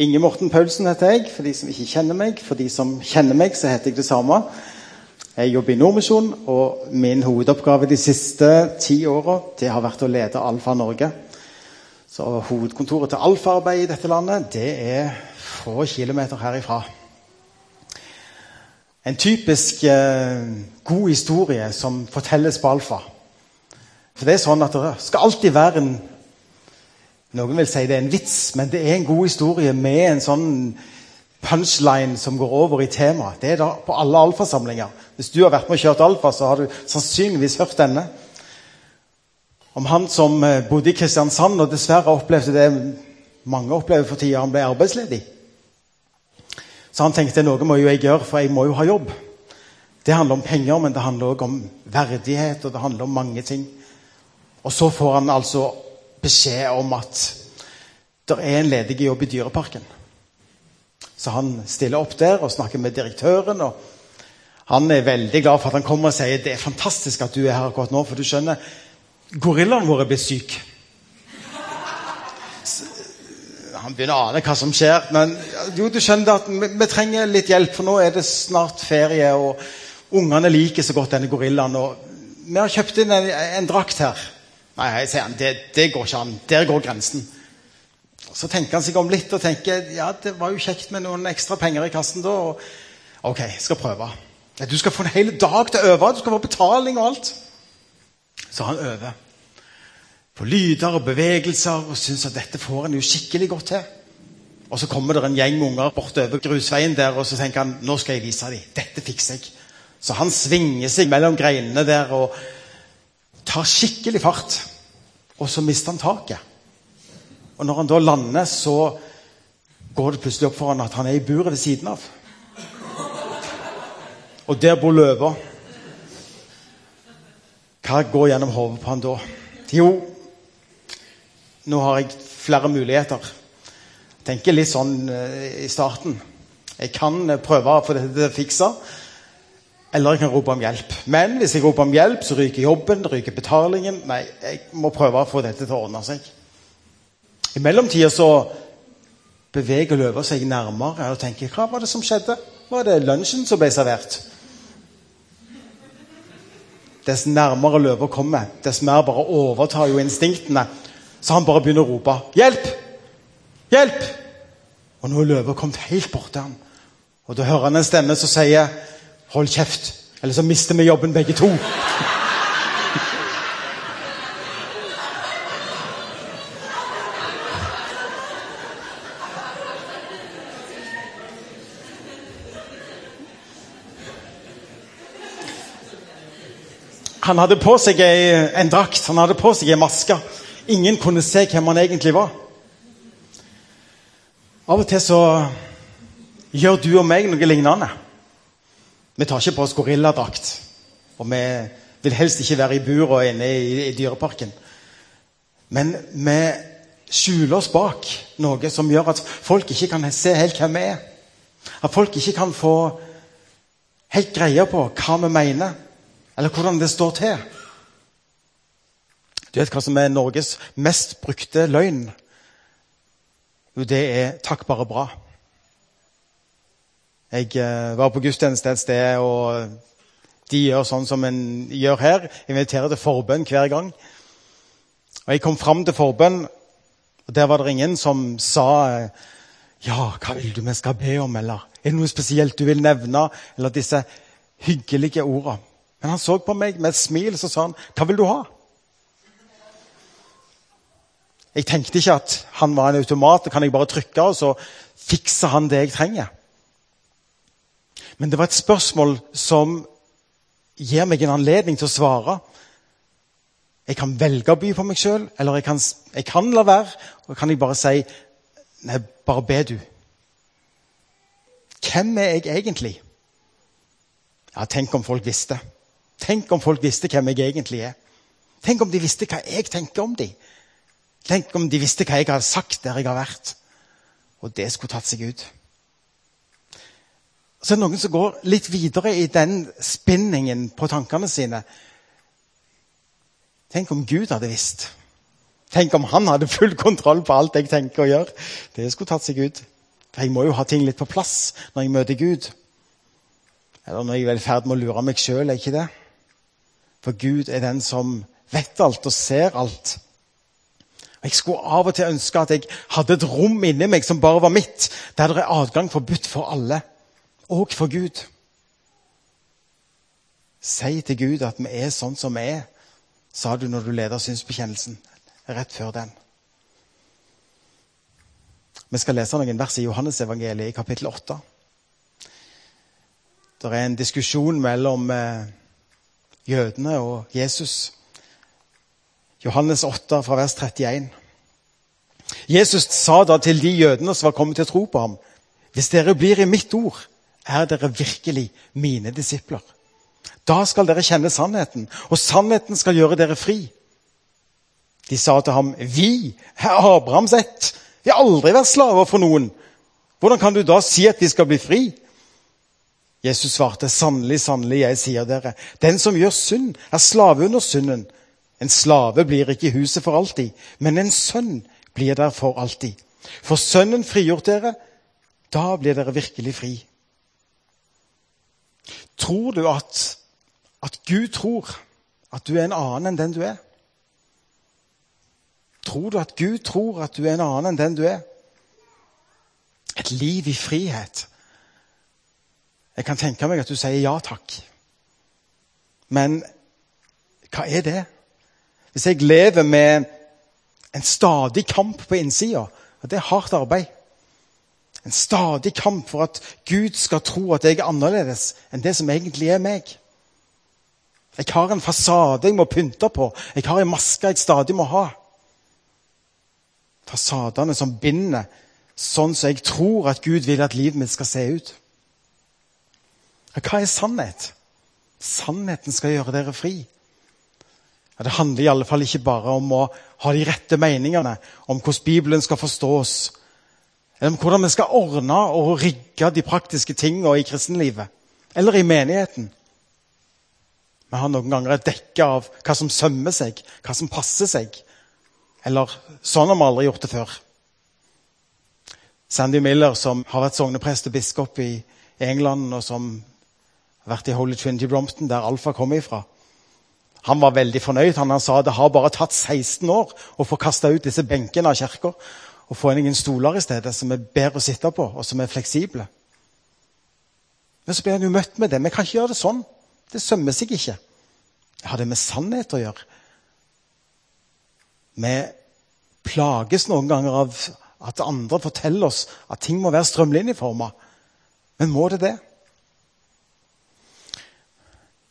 Inge Morten Paulsen heter jeg, for de som ikke kjenner meg. For de som kjenner meg, så heter jeg det samme. Jeg jobber i Nordmisjon, og min hovedoppgave de siste ti åra har vært å lede Alfa Norge. Så Hovedkontoret til Alfa-arbeid i dette landet det er få kilometer herifra. En typisk eh, god historie som fortelles på Alfa. For det er sånn at det skal alltid være en Noen vil si det er en vits, men det er en god historie med en sånn punchline som går over i temaet. Det er da på alle alfasamlinger. Hvis du har vært med og kjørt alfa, så har du sannsynligvis hørt denne. Om han som eh, bodde i Kristiansand og dessverre opplevde det mange opplever for tida, han ble arbeidsledig. Så han tenkte noe må jo jeg gjøre, for jeg må jo ha jobb. Det handler om penger, men det handler også om verdighet, og det handler om mange ting. Og så får han altså beskjed om at det er en ledig jobb i Dyreparken. Så han stiller opp der og snakker med direktøren. og Han er veldig glad for at han kommer og sier det er fantastisk at du er her akkurat nå. For du skjønner, gorillaen vår blitt syk. Han begynner å ane hva som skjer. Men jo, du skjønner at vi, vi, trenger litt hjelp, for nå er det snart ferie. Og ungene liker så godt denne gorillaen. Og vi har kjøpt inn en, en drakt her. Nei, sier han, det, det, går ikke an. Der går grensen. Så tenker han seg om litt og tenker ja, det var jo kjekt med noen ekstra penger i kassen da. Og, ok, skal prøve. Du skal få en hel dag til å øve. Du skal få betaling og alt. Så han øver på lyder og bevegelser og syns at dette får en jo skikkelig godt til. Og så kommer det en gjeng med unger bortover grusveien der, og så tenker han nå skal jeg vise dem. Dette fikser jeg. Så han svinger seg mellom greinene der og tar skikkelig fart. Og så mister han taket. Og når han da lander, så går det plutselig opp for han at han er i buret ved siden av. Og der bor løva. Hva går gjennom hodet på han da? Jo, nå har jeg flere muligheter. Jeg tenker litt sånn uh, i starten. Jeg kan uh, prøve å få dette fiksa, eller jeg kan rope om hjelp. Men hvis jeg roper om hjelp, så ryker jobben, ryker betalingen. Nei, jeg må prøve å få dette til å ordne seg. I mellomtida så beveger løva seg nærmere og tenker hva var det som skjedde? Var det lunsjen som ble servert? Dess nærmere løva kommer, dess mer bare overtar jo instinktene så han bare begynner å rope 'Hjelp! Hjelp!' Og nå er løva kommet helt bort til ham. Og da hører han en stemme som sier 'Hold kjeft', eller så mister vi jobben begge to. Han hadde på seg en drakt, han hadde på seg ei maske. Ingen kunne se hvem han egentlig var. Av og til så gjør du og meg noe lignende. Vi tar ikke på oss gorilladrakt. Og vi vil helst ikke være i bur og inne i, i dyreparken. Men vi skjuler oss bak noe som gjør at folk ikke kan se helt hvem vi er. At folk ikke kan få helt greie på hva vi mener, eller hvordan det står til. Du vet hva som er Norges mest brukte løgn? Jo, det er 'takk, bare bra'. Jeg eh, var på gudstjeneste et sted, og de gjør sånn som en gjør her. Inviterer til forbønn hver gang. Og Jeg kom fram til forbønn, og der var det ingen som sa eh, ja, hva vil du vi skal be om, eller er det noe spesielt du vil nevne? Eller disse hyggelige ordene. Men han så på meg med et smil så sa han, hva vil du ha? Jeg tenkte ikke at han var en automat. Kan jeg bare trykke, og så fikser han det jeg trenger. Men det var et spørsmål som gir meg en anledning til å svare. Jeg kan velge å by på meg sjøl, eller jeg kan, jeg kan, la være. Og kan jeg bare si Nei, bare be, du. Hvem er jeg egentlig? Ja, Tenk om folk visste. Tenk om folk visste hvem jeg egentlig er. Tenk om de visste hva jeg tenker om dem. Tenk om de visste hva jeg har sagt der jeg har vært. Og det skulle tatt seg ut. Så er det noen som går litt videre i den spinningen på tankene sine. Tenk om Gud hadde visst. Tenk om han hadde full kontroll på alt jeg tenker og gjør. Det skulle tatt seg ut. For jeg må jo ha ting litt på plass når jeg møter Gud. Eller når jeg er i ferd med å lure meg sjøl, er ikke det? For Gud er den som vet alt og ser alt. Og Jeg skulle av og til ønske at jeg hadde et rom inni meg som bare var mitt, der det er adgang forbudt for alle, og for Gud. Si til Gud at vi er sånn som vi er, sa du når du leder synsbekjennelsen rett før den. Vi skal lese noen vers i Johannesevangeliet i kapittel 8. Det er en diskusjon mellom eh, jødene og Jesus. Johannes 8, fra vers 31. Jesus sa da til de jødene som var kommet til å tro på ham, hvis dere blir i mitt ord, er dere virkelig mine disipler. Da skal dere kjenne sannheten, og sannheten skal gjøre dere fri. De sa til ham, vi er Abrahams ett. Vi har aldri vært slaver for noen. Hvordan kan du da si at vi skal bli fri? Jesus svarte, sannelig, sannelig, jeg sier dere, den som gjør synd, er slave under synden. En slave blir ikke i huset for alltid, men en sønn blir der for alltid. For Sønnen frigjort dere, da blir dere virkelig fri. Tror du at, at Gud tror at du er en annen enn den du er? Tror du at Gud tror at du er en annen enn den du er? Et liv i frihet. Jeg kan tenke meg at du sier ja takk. Men hva er det? Hvis jeg lever med en stadig kamp på innsida, og det er hardt arbeid En stadig kamp for at Gud skal tro at jeg er annerledes enn det som egentlig er meg. Jeg har en fasade jeg må pynte på. Jeg har en maske jeg stadig må ha. Fasadene som binder sånn som jeg tror at Gud vil at livet mitt skal se ut. Hva er sannhet? Sannheten skal gjøre dere fri. Ja, det handler i alle fall ikke bare om å ha de rette meningene om hvordan Bibelen skal forstås, eller om hvordan vi skal ordne og rigge de praktiske tingene i kristenlivet, eller i menigheten. Vi har noen ganger et dekke av hva som sømmer seg, hva som passer seg. Eller sånn har vi aldri gjort det før. Sandy Miller, som har vært sogneprest og biskop i England, og som har vært i Holy Trinity Brompton, der Alfa kom ifra, han var veldig fornøyd. Han, sa det har bare tatt 16 år å få kasta ut disse benkene av kirka og få noen stoler i stedet som er bedre å sitte på, og som er fleksible. Men så blir han jo møtt med det. Vi kan ikke gjøre det sånn. Det sømmer seg ikke. Har det med sannhet å gjøre. Vi plages noen ganger av at andre forteller oss at ting må være strømlinjeforma. Men må det det?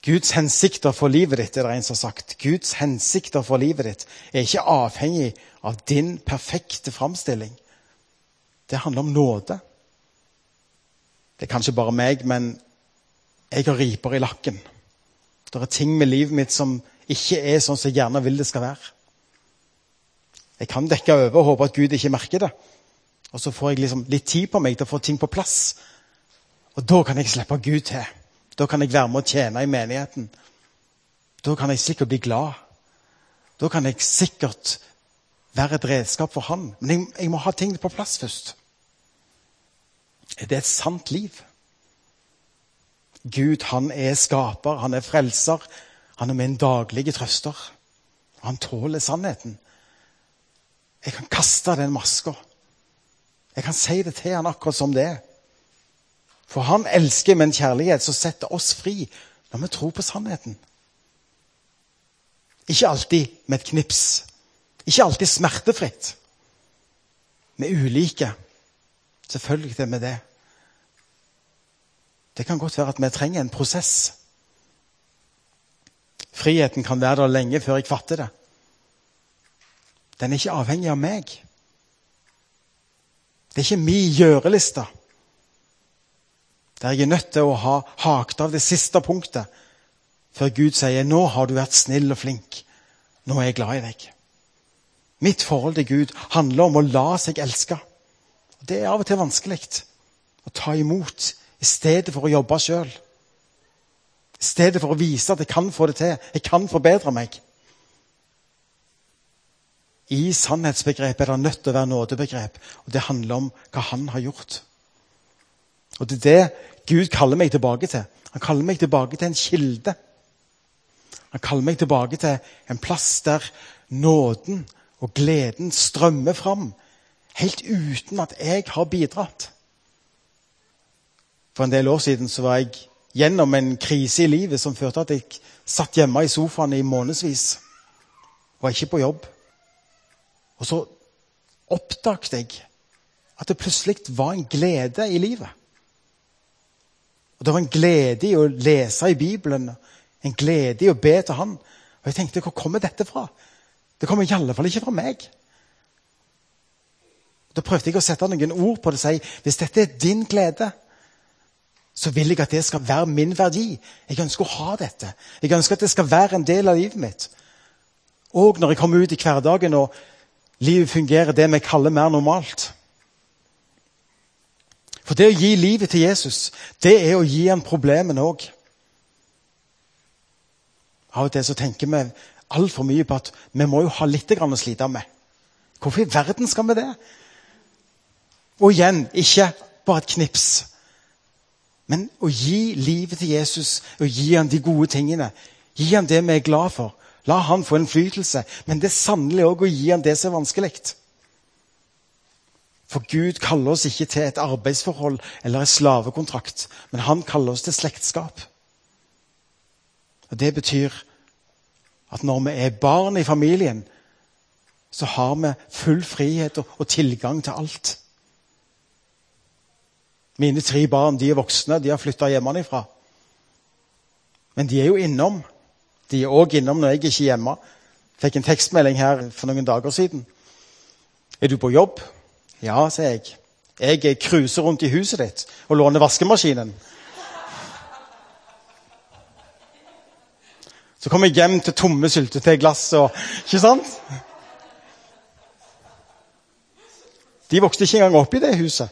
Guds hensikter for livet ditt er det en som har sagt. Guds hensikter for livet ditt er ikke avhengig av din perfekte framstilling. Det handler om nåde. Det er kanskje bare meg, men jeg har riper i lakken. Det er ting med livet mitt som ikke er sånn som jeg gjerne vil det skal være. Jeg kan dekke over og håpe at Gud ikke merker det. Og så får jeg liksom litt tid på meg til å få ting på plass. Og da kan jeg slippe Gud til. Da kan jeg være med å tjene i menigheten. Da kan jeg sikkert bli glad. Da kan jeg sikkert være et redskap for han. Men jeg, jeg må ha ting på plass først. Er det et sant liv? Gud, han er skaper, han er frelser. Han er min daglige trøster. Han tåler sannheten. Jeg kan kaste den maska. Jeg kan si det til han akkurat som det er. For han elsker med en kjærlighet som setter oss fri når vi tror på sannheten. Ikke alltid med et knips. Ikke alltid smertefritt. Vi er ulike. Selvfølgelig er vi det. Det kan godt være at vi trenger en prosess. Friheten kan være der lenge før jeg fatter det. Den er ikke avhengig av meg. Det er ikke min gjøreliste. Der jeg er nødt til å ha hakt av det siste punktet før Gud sier 'Nå har du vært snill og flink. Nå er jeg glad i deg'. Mitt forhold til Gud handler om å la seg elske. Det er av og til vanskelig å ta imot i stedet for å jobbe sjøl. I stedet for å vise at jeg kan få det til. Jeg kan forbedre meg. I sannhetsbegrepet er det nødt til å være nådebegrep. Og det handler om hva han har gjort. Og det er det Gud kaller meg tilbake til. Han kaller meg tilbake til en kilde. Han kaller meg tilbake til en plass der nåden og gleden strømmer fram, helt uten at jeg har bidratt. For en del år siden så var jeg gjennom en krise i livet som førte at jeg satt hjemme i sofaen i månedsvis. Var ikke på jobb. Og så oppdaget jeg at det plutselig var en glede i livet. Og Det var en glede i å lese i Bibelen, en glede i å be til Han. Og jeg tenkte, hvor kommer dette fra? Det kommer i alle fall ikke fra meg. Da prøvde jeg å sette noen ord på det og si hvis dette er din glede, så vil jeg at det skal være min verdi. Jeg ønsker å ha dette. Jeg ønsker at det skal være en del av livet mitt. Og når jeg kommer ut i hverdagen og livet fungerer det vi kaller mer normalt. For det å gi livet til Jesus, det er å gi ham problemene òg. Av og til så tenker vi altfor mye på at vi må jo ha litt å slite med. Hvorfor i verden skal vi det? Og igjen, ikke bare et knips. Men å gi livet til Jesus og gi ham de gode tingene. Gi ham det vi er glad for. La han få innflytelse. Men det er sannelig òg å gi ham det som er vanskelig. For Gud kaller oss ikke til et arbeidsforhold eller en slavekontrakt, men han kaller oss til slektskap. Og Det betyr at når vi er barn i familien, så har vi full frihet og, tilgang til alt. Mine tre barn de er voksne, de har flytta hjemmefra. Men de er jo innom. De er òg innom når jeg ikke er hjemme. Fikk en tekstmelding her for noen dager siden. Er du på jobb? Ja, sier jeg. Jeg cruiser rundt i huset ditt og låner vaskemaskinen. Så kommer jeg hjem til tomme syltetøyglass og Ikke sant? De vokste ikke engang opp i det huset.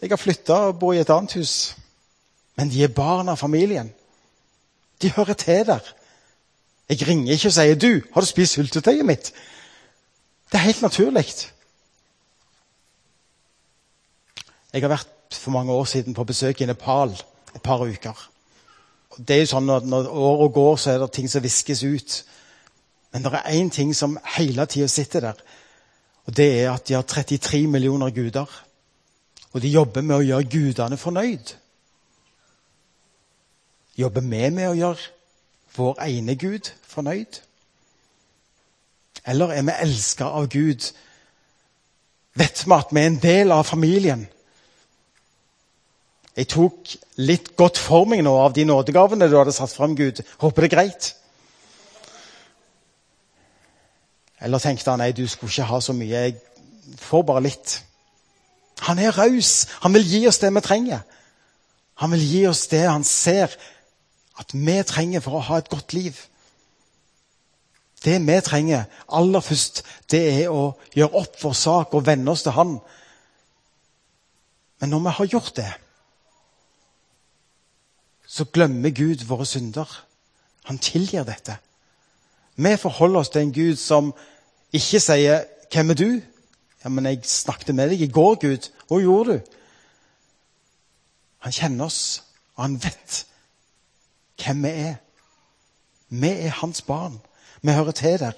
Jeg har flytta og bor i et annet hus. Men de er barn av familien. De hører til der. Jeg ringer ikke og sier 'Du, har du spist syltetøyet mitt?' Det er helt naturlig. Jeg har vært for mange år siden på besøk i Nepal et par uker. Det er jo sånn at Når året går, så er det ting som viskes ut. Men det er én ting som hele tida sitter der. Og Det er at de har 33 millioner guder. Og de jobber med å gjøre gudene fornøyd. Jobber vi med å gjøre vår ene Gud fornøyd? Eller er vi elska av Gud? Vet vi at vi er en del av familien? Jeg tok litt godt for meg nå av de nådegavene du hadde satt fram, Gud. Håper det er greit. Eller tenkte han nei, du skulle ikke ha så mye. Jeg får bare litt. Han er raus. Han vil gi oss det vi trenger. Han vil gi oss det han ser at vi trenger for å ha et godt liv. Det vi trenger aller først, det er å gjøre opp vår sak og venne oss til Han. Men når vi har gjort det, så glemmer Gud våre synder. Han tilgir dette. Vi forholder oss til en Gud som ikke sier 'Hvem er du?' Ja, men jeg snakket med deg i går, Gud. Hva gjorde du? Han kjenner oss, og han vet hvem vi er. Vi er hans barn. Vi hører til der.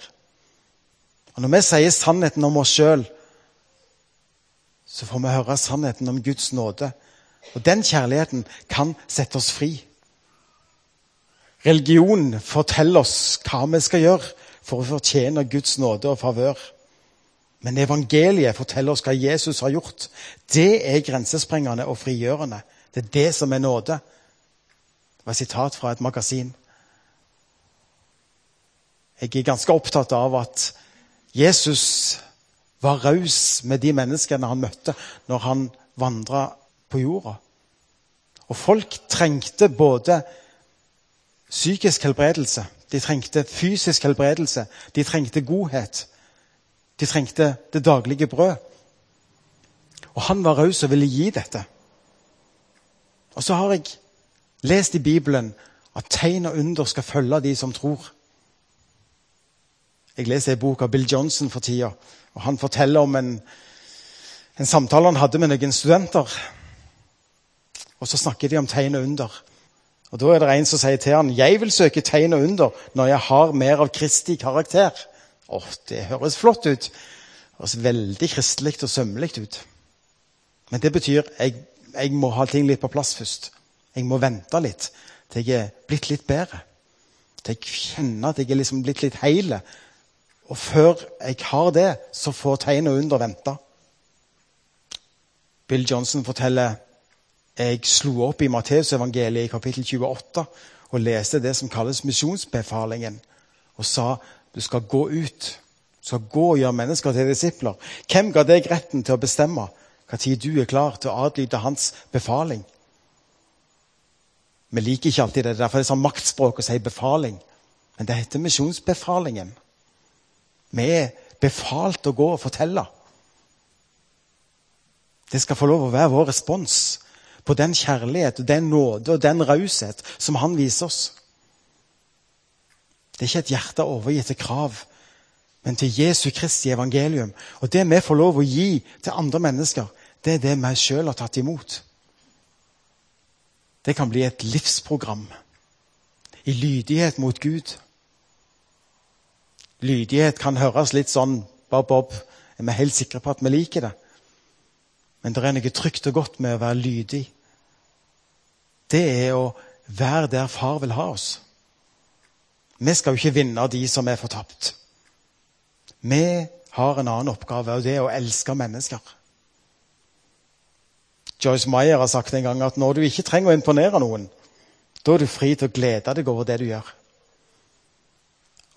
Og Når vi sier sannheten om oss sjøl, så får vi høre sannheten om Guds nåde. Og den kjærligheten kan sette oss fri. Religion forteller oss hva vi skal gjøre for å fortjene Guds nåde og favør. Men evangeliet forteller oss hva Jesus har gjort. Det er grensesprengende og frigjørende. Det er det som er nåde. Det var et sitat fra et magasin. Jeg er ganske opptatt av at Jesus var raus med de menneskene han møtte når han vandra på jorda. Og folk trengte både psykisk helbredelse, de trengte fysisk helbredelse, de trengte godhet. De trengte det daglige brød. Og han var raus og ville gi dette. Og så har jeg lest i Bibelen at tegn og under skal følge de som tror. Jeg leser en bok av Bill Johnson for tida, og han forteller om en, en samtale han hadde med noen studenter Og så snakker de om tegn og under. Og Da er det en som sier til han, 'Jeg vil søke tegn og under når jeg har mer av Kristi karakter'. Åh, Det høres flott ut. Det høres veldig kristelig og sømmelig ut. Men det betyr jeg, jeg må ha ting litt på plass først. Jeg må vente litt til jeg er blitt litt bedre. Til jeg kjenner at jeg er liksom blitt litt heil. Og før jeg har det, så får tegn og under vente. Bill Johnson forteller jeg slo opp i Matteusevangeliet i kapittel 28 og leste det som kalles misjonsbefalingen, og sa du skal gå ut. Du skal gå og gjøre mennesker til disipler. Hvem ga deg retten til å bestemme når du er klar til å adlyde hans befaling? Vi liker ikke alltid det. Derfor er det sånn maktspråk å si befaling. Men det heter misjonsbefalingen. Vi er befalt å gå og fortelle. Det skal få lov å være vår respons på den kjærlighet og den nåde og den raushet som han viser oss. Det er ikke et hjerte overgitt til krav, men til Jesu Kristi evangelium. Og det vi får lov å gi til andre mennesker, det er det vi sjøl har tatt imot. Det kan bli et livsprogram i lydighet mot Gud. Lydighet kan høres litt sånn bob-bob. Er vi helt sikre på at vi liker det? Men det er noe trygt og godt med å være lydig. Det er å være der far vil ha oss. Vi skal jo ikke vinne de som er fortapt. Vi har en annen oppgave, og det er å elske mennesker. Joyce Meyer har sagt en gang at når du ikke trenger å imponere noen, da er du fri til å glede deg over det du gjør.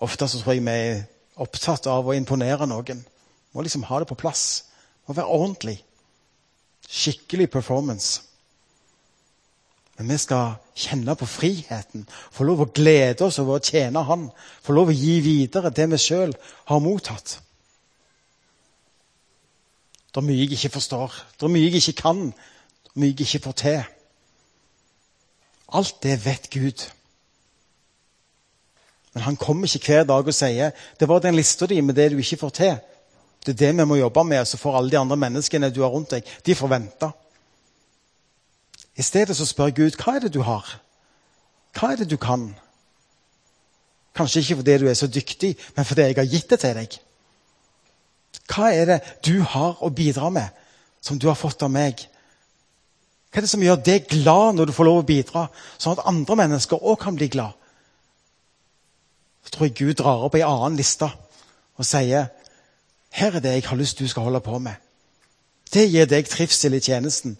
Ofte så tror jeg vi er opptatt av å imponere noen. Må liksom ha det på plass. Må være ordentlig. Skikkelig performance. Men vi skal kjenne på friheten, få lov å glede oss over å tjene Han. Få lov å gi videre det vi sjøl har mottatt. Det er mye jeg ikke forstår, det er mye jeg ikke kan, det er mye jeg ikke får til. Alt det vet Gud. Men han kommer ikke hver dag og sier det var den lista di med det du ikke får til. Det er det vi må jobbe med, så får alle de andre menneskene du har rundt deg, de får vente. I stedet så spør Gud hva er det du har. Hva er det du kan? Kanskje ikke fordi du er så dyktig, men fordi jeg har gitt det til deg. Hva er det du har å bidra med, som du har fått av meg? Hva er det som gjør deg glad når du får lov å bidra, sånn at andre mennesker òg kan bli glad? Så tror jeg Gud drar opp ei annen liste og sier her er det jeg har lyst du skal holde på med. Det gir deg trivsel i tjenesten.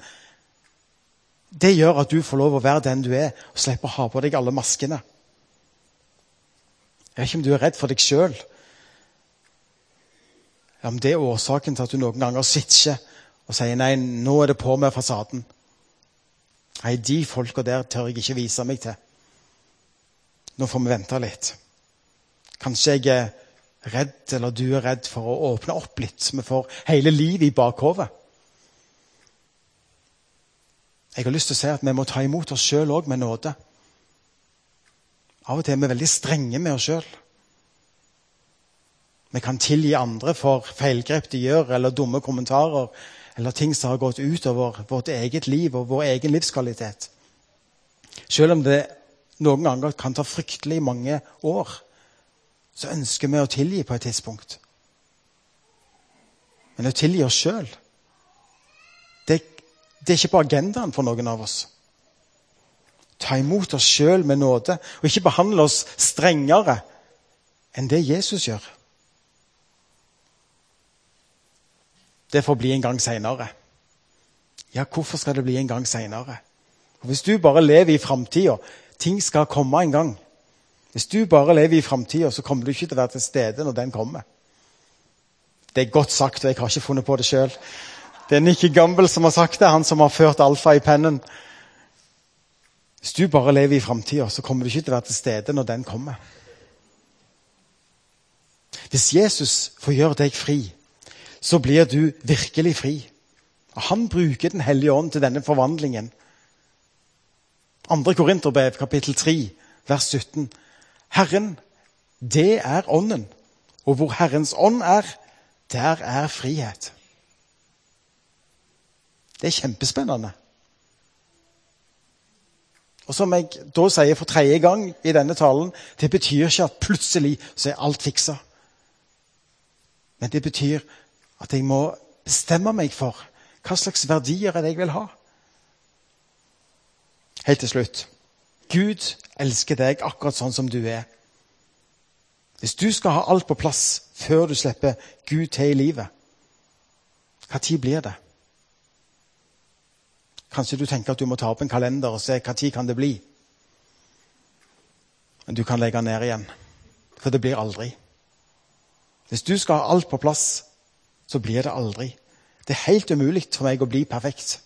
Det gjør at du får lov å være den du er, og slipper å ha på deg alle maskene. Jeg vet ikke om du er redd for deg sjøl. Om det er årsaken til at du noen ganger sitter og sier nei, nå er det på med fasaden. Nei, de folka der tør jeg ikke vise meg til. Nå får vi vente litt. Kanskje jeg redd, eller du er redd for å åpne opp litt, så vi får hele livet i bakhovet. Jeg har lyst til å si at vi må ta imot oss sjøl òg med nåde. Av og til er vi veldig strenge med oss sjøl. Vi kan tilgi andre for feilgrep de gjør, eller dumme kommentarer, eller ting som har gått utover vårt eget liv og vår egen livskvalitet. Selv om det noen ganger kan ta fryktelig mange år, så ønsker vi å tilgi på et tidspunkt. Men å tilgi oss sjøl det er ikke på agendaen for noen av oss. Ta imot oss sjøl med nåde, og ikke behandle oss strengere enn det Jesus gjør. Det får bli en gang seinere. Ja, hvorfor skal det bli en gang seinere? Hvis du bare lever i framtida Ting skal komme en gang. Hvis du bare lever i framtida, så kommer du ikke til å være til stede når den kommer. Det er godt sagt, og jeg har ikke funnet på det sjøl. Det er Nikki Gumbel som har sagt det, han som har ført alfa i pennen. Hvis du bare lever i framtida, så kommer du ikke til å være til stede når den kommer. Hvis Jesus får gjøre deg fri, så blir du virkelig fri. Han bruker Den hellige ånd til denne forvandlingen. 2. Korinterbrev, kapittel 3, vers 17. Herren, det er Ånden. Og hvor Herrens ånd er, der er frihet. Det er kjempespennende. Og som jeg da sier for tredje gang i denne talen, det betyr ikke at plutselig så er alt fiksa. Men det betyr at jeg må bestemme meg for hva slags verdier er jeg vil ha. Helt til slutt. Gud elsker deg akkurat sånn som du er. Hvis du skal ha alt på plass før du slipper Gud til i livet, hva tid blir det? Kanskje du tenker at du må ta opp en kalender og se tid kan det bli. Men du kan legge den ned igjen, for det blir aldri. Hvis du skal ha alt på plass, så blir det aldri. Det er helt umulig for meg å bli perfekt.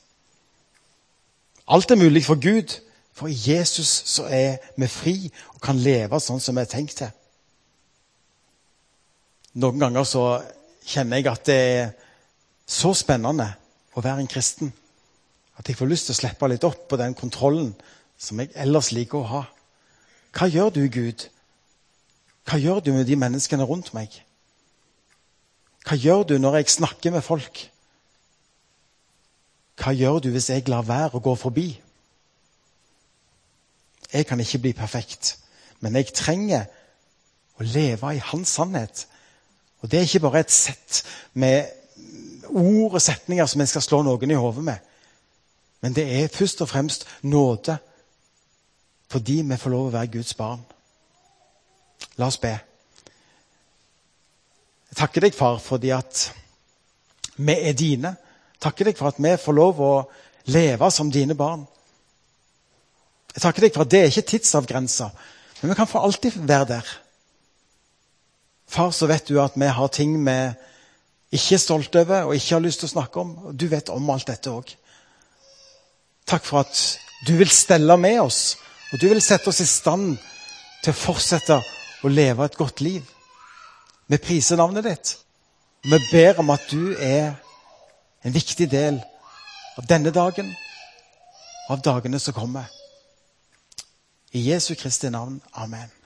Alt er mulig for Gud, for i Jesus så er vi fri og kan leve sånn som vi er tenkt til. Noen ganger så kjenner jeg at det er så spennende å være en kristen at jeg får lyst til å slippe litt opp på den kontrollen som jeg ellers liker å ha. Hva gjør du, Gud? Hva gjør du med de menneskene rundt meg? Hva gjør du når jeg snakker med folk? Hva gjør du hvis jeg lar være å gå forbi? Jeg kan ikke bli perfekt, men jeg trenger å leve i hans sannhet. Og Det er ikke bare et sett med ord og setninger som jeg skal slå noen i hodet med. Men det er først og fremst nåde fordi vi får lov å være Guds barn. La oss be. Jeg takker deg, far, fordi at vi er dine. Takker deg for at vi får lov å leve som dine barn. Jeg takker deg for at det er ikke tidsavgrensa, men vi kan for alltid være der. Far, så vet du at vi har ting vi ikke er stolte over og ikke har lyst til å snakke om. Du vet om alt dette òg. Takk for at du vil stelle med oss, og du vil sette oss i stand til å fortsette å leve et godt liv. Vi priser navnet ditt. Vi ber om at du er en viktig del av denne dagen av dagene som kommer. I Jesu Kristi navn. Amen.